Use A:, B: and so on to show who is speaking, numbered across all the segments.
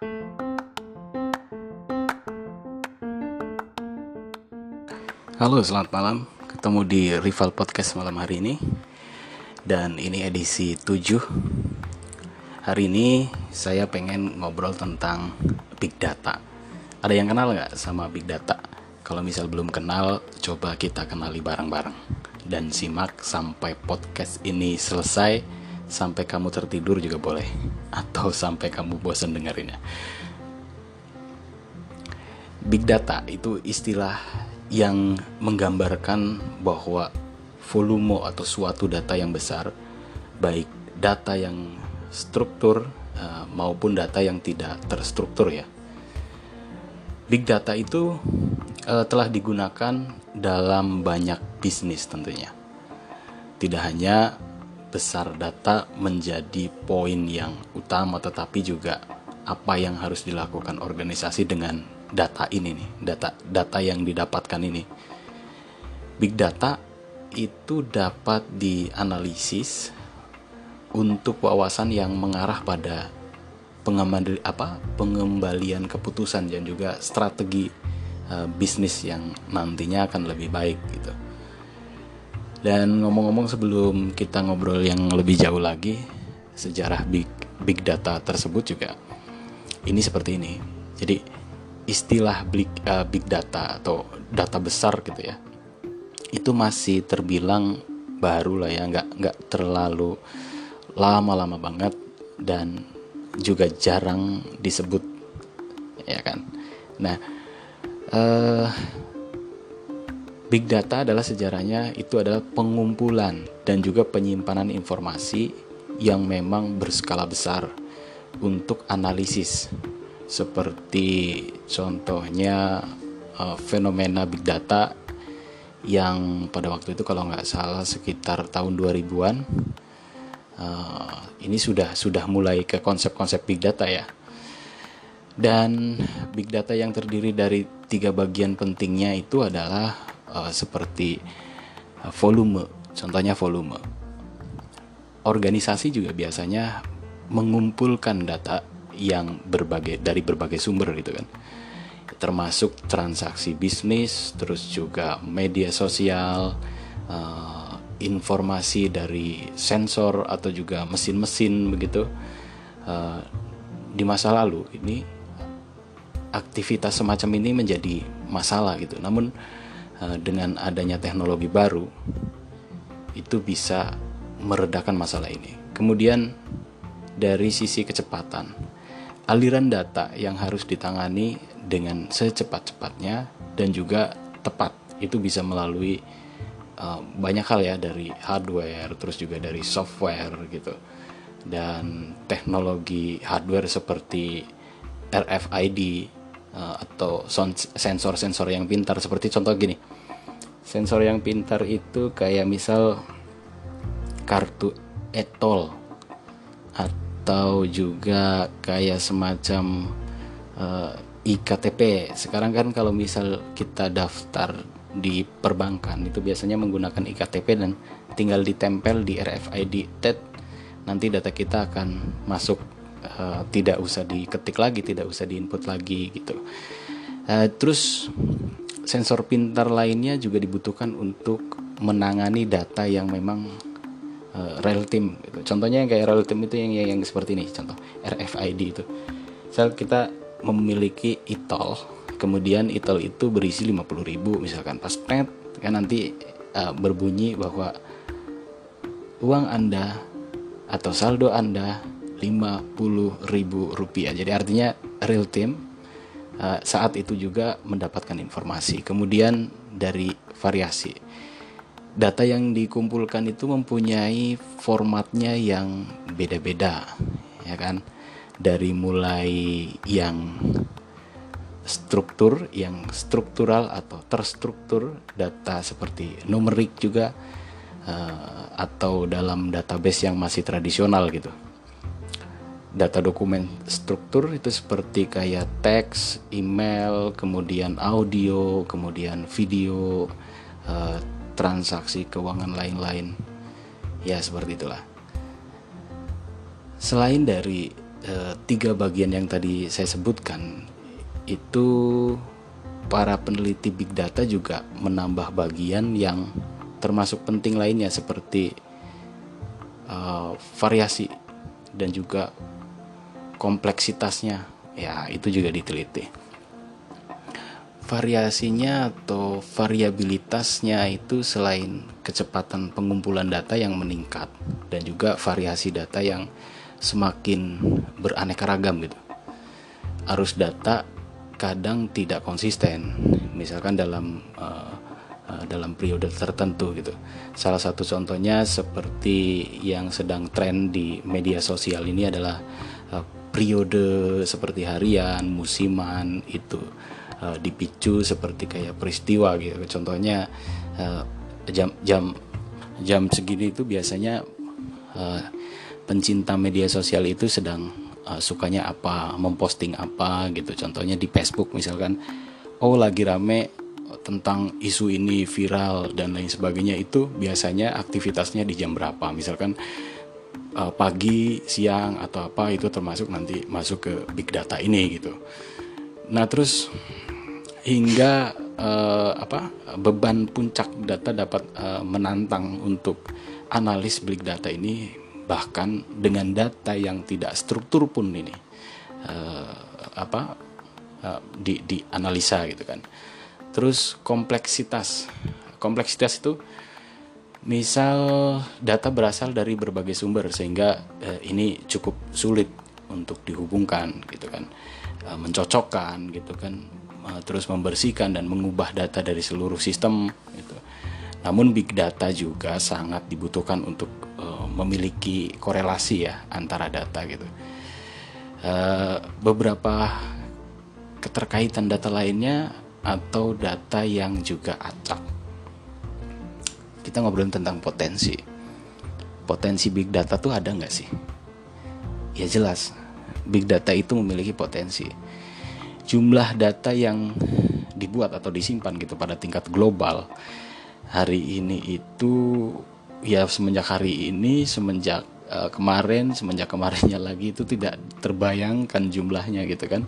A: Halo, selamat malam. Ketemu di Rival Podcast malam hari ini. Dan ini edisi 7. Hari ini saya pengen ngobrol tentang Big Data. Ada yang kenal nggak sama Big Data? Kalau misal belum kenal, coba kita kenali bareng-bareng. Dan simak sampai podcast ini selesai, sampai kamu tertidur juga boleh. Atau sampai kamu bosan dengerinnya. Big data itu istilah yang menggambarkan bahwa volume atau suatu data yang besar, baik data yang struktur uh, maupun data yang tidak terstruktur ya. Big data itu uh, telah digunakan dalam banyak bisnis tentunya. Tidak hanya besar data menjadi poin yang utama tetapi juga apa yang harus dilakukan organisasi dengan data ini nih, data data yang didapatkan ini. Big data itu dapat dianalisis untuk wawasan yang mengarah pada pengembali, apa pengembalian keputusan dan juga strategi uh, bisnis yang nantinya akan lebih baik gitu. Dan ngomong-ngomong sebelum kita ngobrol yang lebih jauh lagi sejarah big big data tersebut juga ini seperti ini. Jadi istilah big, uh, big data atau data besar gitu ya itu masih terbilang baru lah ya nggak nggak terlalu lama-lama banget dan juga jarang disebut ya kan nah uh, big data adalah sejarahnya itu adalah pengumpulan dan juga penyimpanan informasi yang memang berskala besar untuk analisis. Seperti contohnya uh, fenomena big data yang pada waktu itu kalau nggak salah sekitar tahun 2000-an uh, eh, ini sudah sudah mulai ke konsep-konsep big data ya. Dan big data yang terdiri dari tiga bagian pentingnya itu adalah uh, seperti uh, volume. Contohnya volume. Organisasi juga biasanya mengumpulkan data yang berbagai dari berbagai sumber gitu kan. Termasuk transaksi bisnis terus juga media sosial uh, informasi dari sensor atau juga mesin-mesin begitu. Di masa lalu ini aktivitas semacam ini menjadi masalah gitu. Namun dengan adanya teknologi baru itu bisa meredakan masalah ini. Kemudian dari sisi kecepatan aliran data yang harus ditangani dengan secepat-cepatnya dan juga tepat itu bisa melalui uh, banyak hal ya dari hardware terus juga dari software gitu. Dan teknologi hardware seperti RFID uh, atau sensor-sensor yang pintar. Seperti contoh gini. Sensor yang pintar itu kayak misal kartu etol. Atau juga kayak semacam uh, eh, IKTP. Sekarang kan kalau misal kita daftar di perbankan itu biasanya menggunakan IKTP dan tinggal ditempel di RFID tag nanti data kita akan masuk uh, tidak usah diketik lagi, tidak usah diinput lagi gitu. Uh, terus sensor pintar lainnya juga dibutuhkan untuk menangani data yang memang uh, real time gitu. contohnya yang kayak real time itu yang, yang seperti ini contoh RFID itu misal kita memiliki itol kemudian itol itu berisi 50.000 misalkan pas pet kan nanti uh, berbunyi bahwa uang anda atau saldo anda 50.000 rupiah. Jadi artinya real time uh, saat itu juga mendapatkan informasi. Kemudian dari variasi. Data yang dikumpulkan itu mempunyai formatnya yang beda-beda ya kan? Dari mulai yang struktur yang struktural atau terstruktur data seperti numerik juga uh, atau dalam database yang masih tradisional gitu data dokumen struktur itu seperti kayak teks, email, kemudian audio, kemudian video, uh, transaksi keuangan lain-lain. Ya, seperti itulah. Selain dari uh, tiga bagian yang tadi saya sebutkan itu para peneliti big data juga menambah bagian yang termasuk penting lainnya seperti uh, variasi dan juga kompleksitasnya. Ya itu juga diteliti. Variasinya atau variabilitasnya itu selain kecepatan pengumpulan data yang meningkat dan juga variasi data yang semakin beraneka ragam gitu. Arus data kadang tidak konsisten misalkan dalam uh, uh, dalam periode tertentu gitu. Salah satu contohnya seperti yang sedang tren di media sosial ini adalah periode seperti harian musiman itu uh, dipicu seperti kayak peristiwa gitu contohnya uh, jam jam jam segini itu biasanya uh, pencinta media sosial itu sedang uh, sukanya apa, memposting apa gitu. Contohnya di Facebook misalkan, oh lagi rame tentang isu ini viral dan lain sebagainya itu biasanya aktivitasnya di jam berapa? Misalkan uh, pagi, siang atau apa itu termasuk nanti masuk ke big data ini gitu. Nah terus hingga uh, apa beban puncak data dapat uh, menantang untuk analis big data ini bahkan dengan data yang tidak struktur pun ini uh, apa uh, di di analisa gitu kan terus kompleksitas kompleksitas itu misal data berasal dari berbagai sumber sehingga uh, ini cukup sulit untuk dihubungkan gitu kan uh, mencocokkan gitu kan uh, terus membersihkan dan mengubah data dari seluruh sistem gitu namun big data juga sangat dibutuhkan untuk uh, memiliki korelasi ya antara data gitu. Uh, beberapa keterkaitan data lainnya atau data yang juga acak. Kita ngobrolin tentang potensi. Potensi big data tuh ada nggak sih? Ya jelas, big data itu memiliki potensi. Jumlah data yang dibuat atau disimpan gitu pada tingkat global hari ini itu ya semenjak hari ini semenjak uh, kemarin semenjak kemarinnya lagi itu tidak terbayangkan jumlahnya gitu kan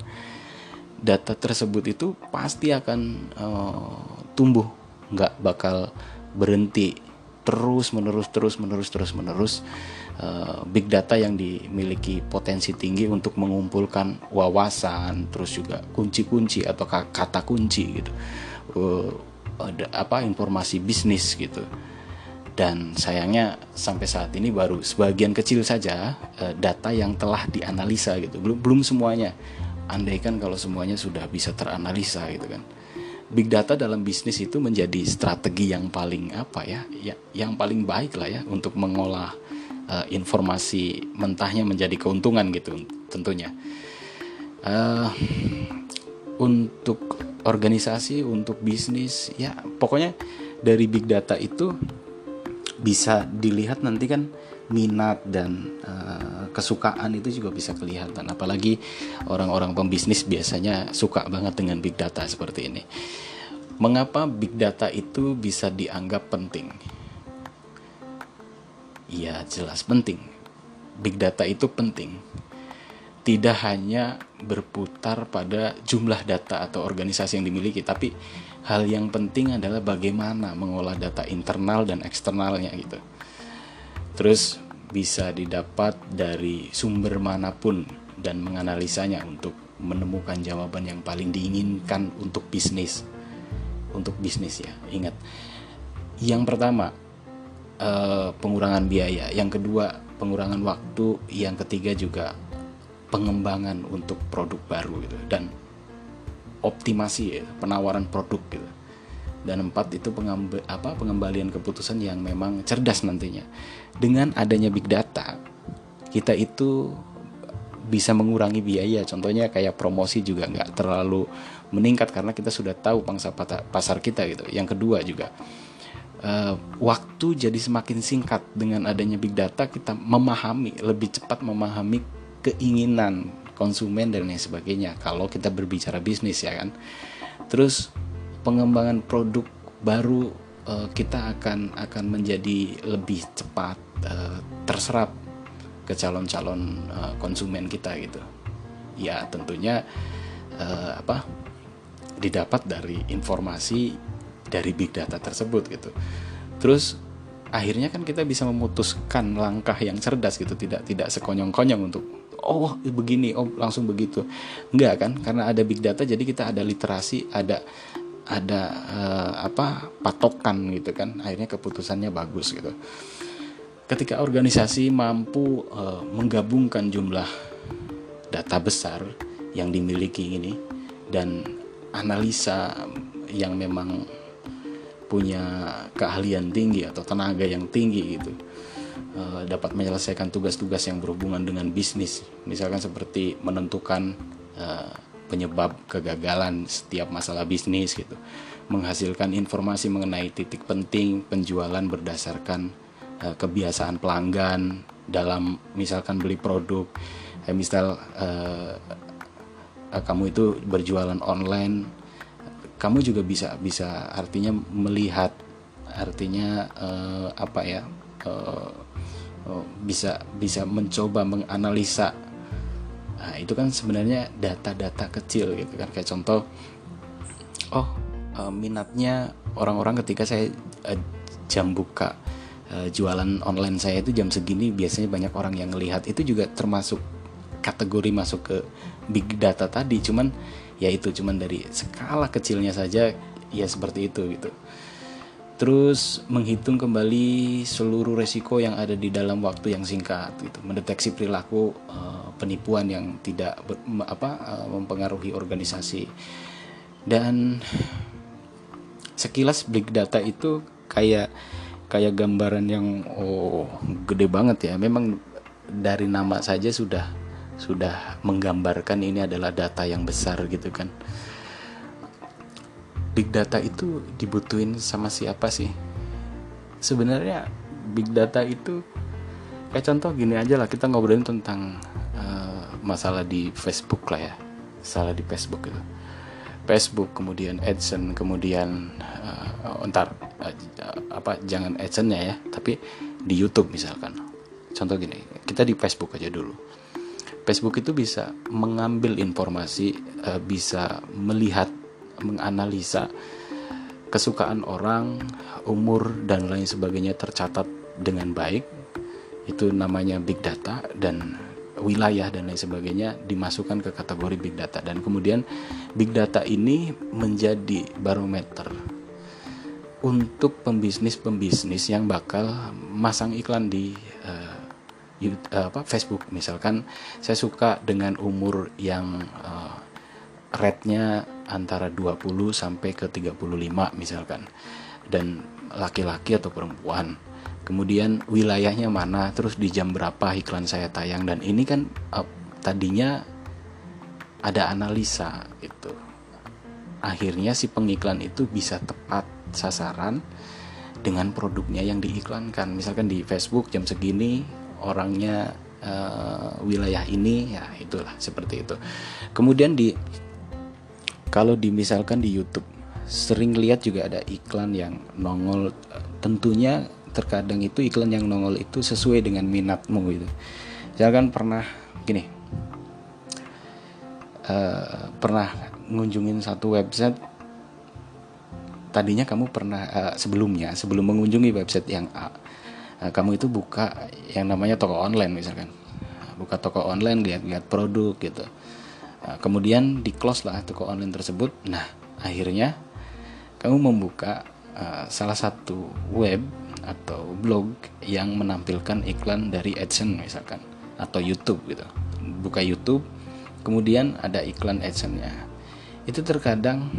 A: data tersebut itu pasti akan uh, tumbuh nggak bakal berhenti terus menerus terus menerus terus menerus uh, big data yang dimiliki potensi tinggi untuk mengumpulkan wawasan terus juga kunci-kunci atau kata kunci gitu. Uh, ada apa informasi bisnis gitu. Dan sayangnya sampai saat ini baru sebagian kecil saja uh, data yang telah dianalisa gitu. Belum belum semuanya. Andaikan kalau semuanya sudah bisa teranalisa gitu kan big data dalam bisnis itu menjadi strategi yang paling apa ya, ya yang paling baik lah ya untuk mengolah uh, informasi mentahnya menjadi keuntungan gitu tentunya. Uh, untuk organisasi untuk bisnis ya pokoknya dari big data itu bisa dilihat nanti kan minat dan uh, kesukaan itu juga bisa kelihatan. Apalagi orang-orang pembisnis biasanya suka banget dengan big data seperti ini. Mengapa big data itu bisa dianggap penting? Ya jelas penting. Big data itu penting. Tidak hanya berputar pada jumlah data atau organisasi yang dimiliki, tapi hal yang penting adalah bagaimana mengolah data internal dan eksternalnya gitu. Terus bisa didapat dari sumber mana pun dan menganalisanya untuk menemukan jawaban yang paling diinginkan untuk bisnis. Untuk bisnis ya, ingat. Yang pertama, eh, pengurangan biaya. Yang kedua, pengurangan waktu. Yang ketiga juga pengembangan untuk produk baru gitu dan optimasi ya, penawaran produk gitu dan empat itu pengambil apa pengembalian keputusan yang memang cerdas nantinya. Dengan adanya big data kita itu bisa mengurangi biaya. Contohnya kayak promosi juga nggak terlalu meningkat karena kita sudah tahu pangsa pasar kita gitu. Yang kedua juga uh, waktu jadi semakin singkat. Dengan adanya big data kita memahami lebih cepat memahami keinginan konsumen dan lain sebagainya. Kalau kita berbicara bisnis ya kan. Terus pengembangan produk baru uh, kita akan akan menjadi lebih cepat uh, terserap ke calon-calon uh, konsumen kita gitu. Ya tentunya uh, apa didapat dari informasi dari big data tersebut gitu. Terus akhirnya kan kita bisa memutuskan langkah yang cerdas gitu tidak tidak sekonyong-konyong untuk oh begini oh langsung begitu. Enggak kan karena ada big data jadi kita ada literasi ada ada uh, apa patokan gitu kan. Akhirnya keputusannya bagus gitu. Ketika organisasi mampu uh, menggabungkan jumlah data besar yang dimiliki ini dan analisa yang memang punya keahlian tinggi atau tenaga yang tinggi gitu uh, dapat menyelesaikan tugas-tugas yang berhubungan dengan bisnis. Misalkan seperti menentukan penyebab kegagalan setiap masalah bisnis gitu. Menghasilkan informasi mengenai titik penting penjualan berdasarkan uh, kebiasaan pelanggan dalam misalkan beli produk. Eh, misal uh, kamu itu berjualan online kamu juga bisa bisa artinya melihat artinya uh, apa ya uh, uh, bisa bisa mencoba menganalisa nah, itu kan sebenarnya data-data kecil gitu kan. Kayak contoh oh uh, minatnya orang-orang ketika saya uh, jam buka uh, jualan online saya itu jam segini biasanya banyak orang yang melihat itu juga termasuk kategori masuk ke big data tadi. Cuman ya itu cuman dari skala kecilnya saja ya seperti itu gitu terus menghitung kembali seluruh resiko yang ada di dalam waktu yang singkat gitu. Mendeteksi perilaku uh, penipuan yang tidak ber, apa uh, mempengaruhi organisasi. Dan sekilas big data itu kayak kayak gambaran yang oh gede banget ya. Memang dari nama saja sudah sudah menggambarkan ini adalah data yang besar gitu kan big data itu dibutuhin sama siapa sih? Sebenarnya big data itu kayak contoh gini aja lah kita ngobrolin tentang uh, masalah di Facebook lah ya salah di Facebook itu. Facebook kemudian AdSense kemudian uh, entar uh, apa jangan AdSense-nya ya tapi di YouTube misalkan. Contoh gini kita di Facebook aja dulu. Facebook itu bisa mengambil informasi, bisa melihat, menganalisa kesukaan orang, umur dan lain sebagainya tercatat dengan baik. Itu namanya big data dan wilayah dan lain sebagainya dimasukkan ke kategori big data dan kemudian big data ini menjadi barometer untuk pembisnis-pembisnis yang bakal masang iklan di uh, uh, apa Facebook misalkan saya suka dengan umur yang uh, rate-nya antara 20 sampai ke 35 misalkan. Dan laki-laki atau perempuan. Kemudian wilayahnya mana terus di jam berapa iklan saya tayang dan ini kan uh, tadinya ada analisa itu akhirnya si pengiklan itu bisa tepat sasaran dengan produknya yang diiklankan. Misalkan di Facebook jam segini orangnya uh, wilayah ini ya itulah seperti itu. Kemudian di kalau dimisalkan di YouTube sering lihat juga ada iklan yang nongol. Tentunya terkadang itu iklan yang nongol itu sesuai dengan minatmu gitu. Misalkan pernah gini uh, pernah ngunjungin satu website. Tadinya kamu pernah uh, sebelumnya sebelum mengunjungi website yang A nah, kamu itu buka yang namanya toko online misalkan. Buka toko online lihat-lihat produk gitu nah, kemudian di close lah toko online tersebut. Nah akhirnya kamu membuka uh, salah satu web atau blog yang menampilkan iklan dari AdSense misalkan atau YouTube gitu. Buka YouTube kemudian ada iklan AdSense-nya. Itu terkadang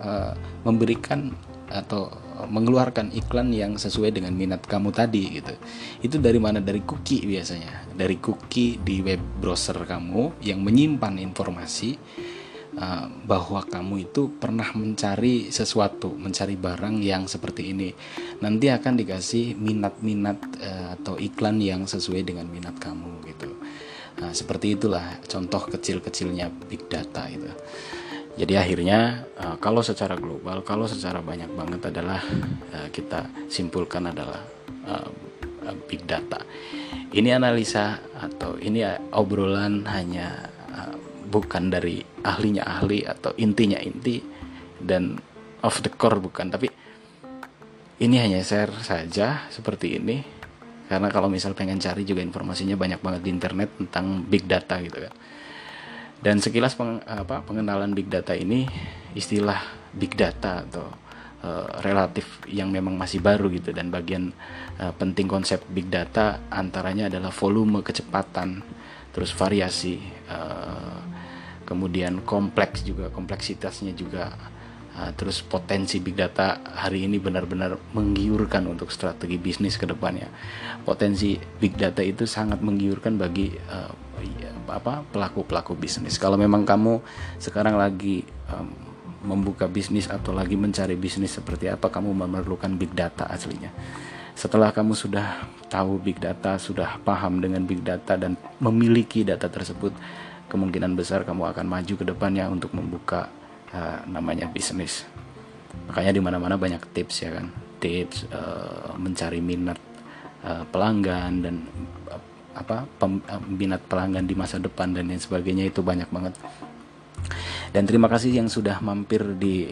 A: uh, memberikan atau mengeluarkan iklan yang sesuai dengan minat kamu tadi gitu. Itu dari mana? Dari cookie biasanya. Dari cookie di web browser kamu yang menyimpan informasi uh, bahwa kamu itu pernah mencari sesuatu, mencari barang yang seperti ini. Nanti akan dikasih minat-minat uh, atau iklan yang sesuai dengan minat kamu gitu. Nah, seperti itulah contoh kecil-kecilnya big data itu. Jadi akhirnya uh, kalau secara global, kalau secara banyak banget adalah uh, kita simpulkan adalah uh, big data. Ini analisa atau ini obrolan hanya bukan dari ahlinya ahli atau intinya inti dan off the core bukan, tapi ini hanya share saja seperti ini. Karena kalau misal pengen cari juga informasinya banyak banget di internet tentang big data gitu kan dan sekilas peng, apa, pengenalan big data ini istilah big data atau uh, relatif yang memang masih baru gitu dan bagian uh, penting konsep big data antaranya adalah volume kecepatan terus variasi uh, kemudian kompleks juga kompleksitasnya juga Uh, terus potensi big data hari ini benar-benar menggiurkan untuk strategi bisnis ke depannya. Potensi big data itu sangat menggiurkan bagi uh, apa pelaku-pelaku bisnis. Kalau memang kamu sekarang lagi um, membuka bisnis atau lagi mencari bisnis seperti apa, kamu memerlukan big data aslinya. Setelah kamu sudah tahu big data, sudah paham dengan big data dan memiliki data tersebut, kemungkinan besar kamu akan maju ke depannya untuk membuka uh, namanya bisnis makanya di mana-mana banyak tips ya kan tips uh, mencari minat uh, pelanggan dan uh, apa pem, uh, minat pelanggan di masa depan dan lain sebagainya itu banyak banget dan terima kasih yang sudah mampir di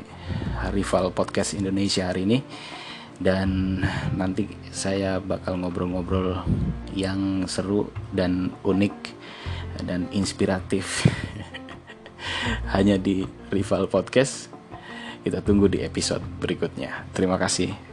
A: rival podcast Indonesia hari ini dan nanti saya bakal ngobrol-ngobrol yang seru dan unik dan inspiratif hanya di Rival Podcast. Kita tunggu di episode berikutnya. Terima kasih.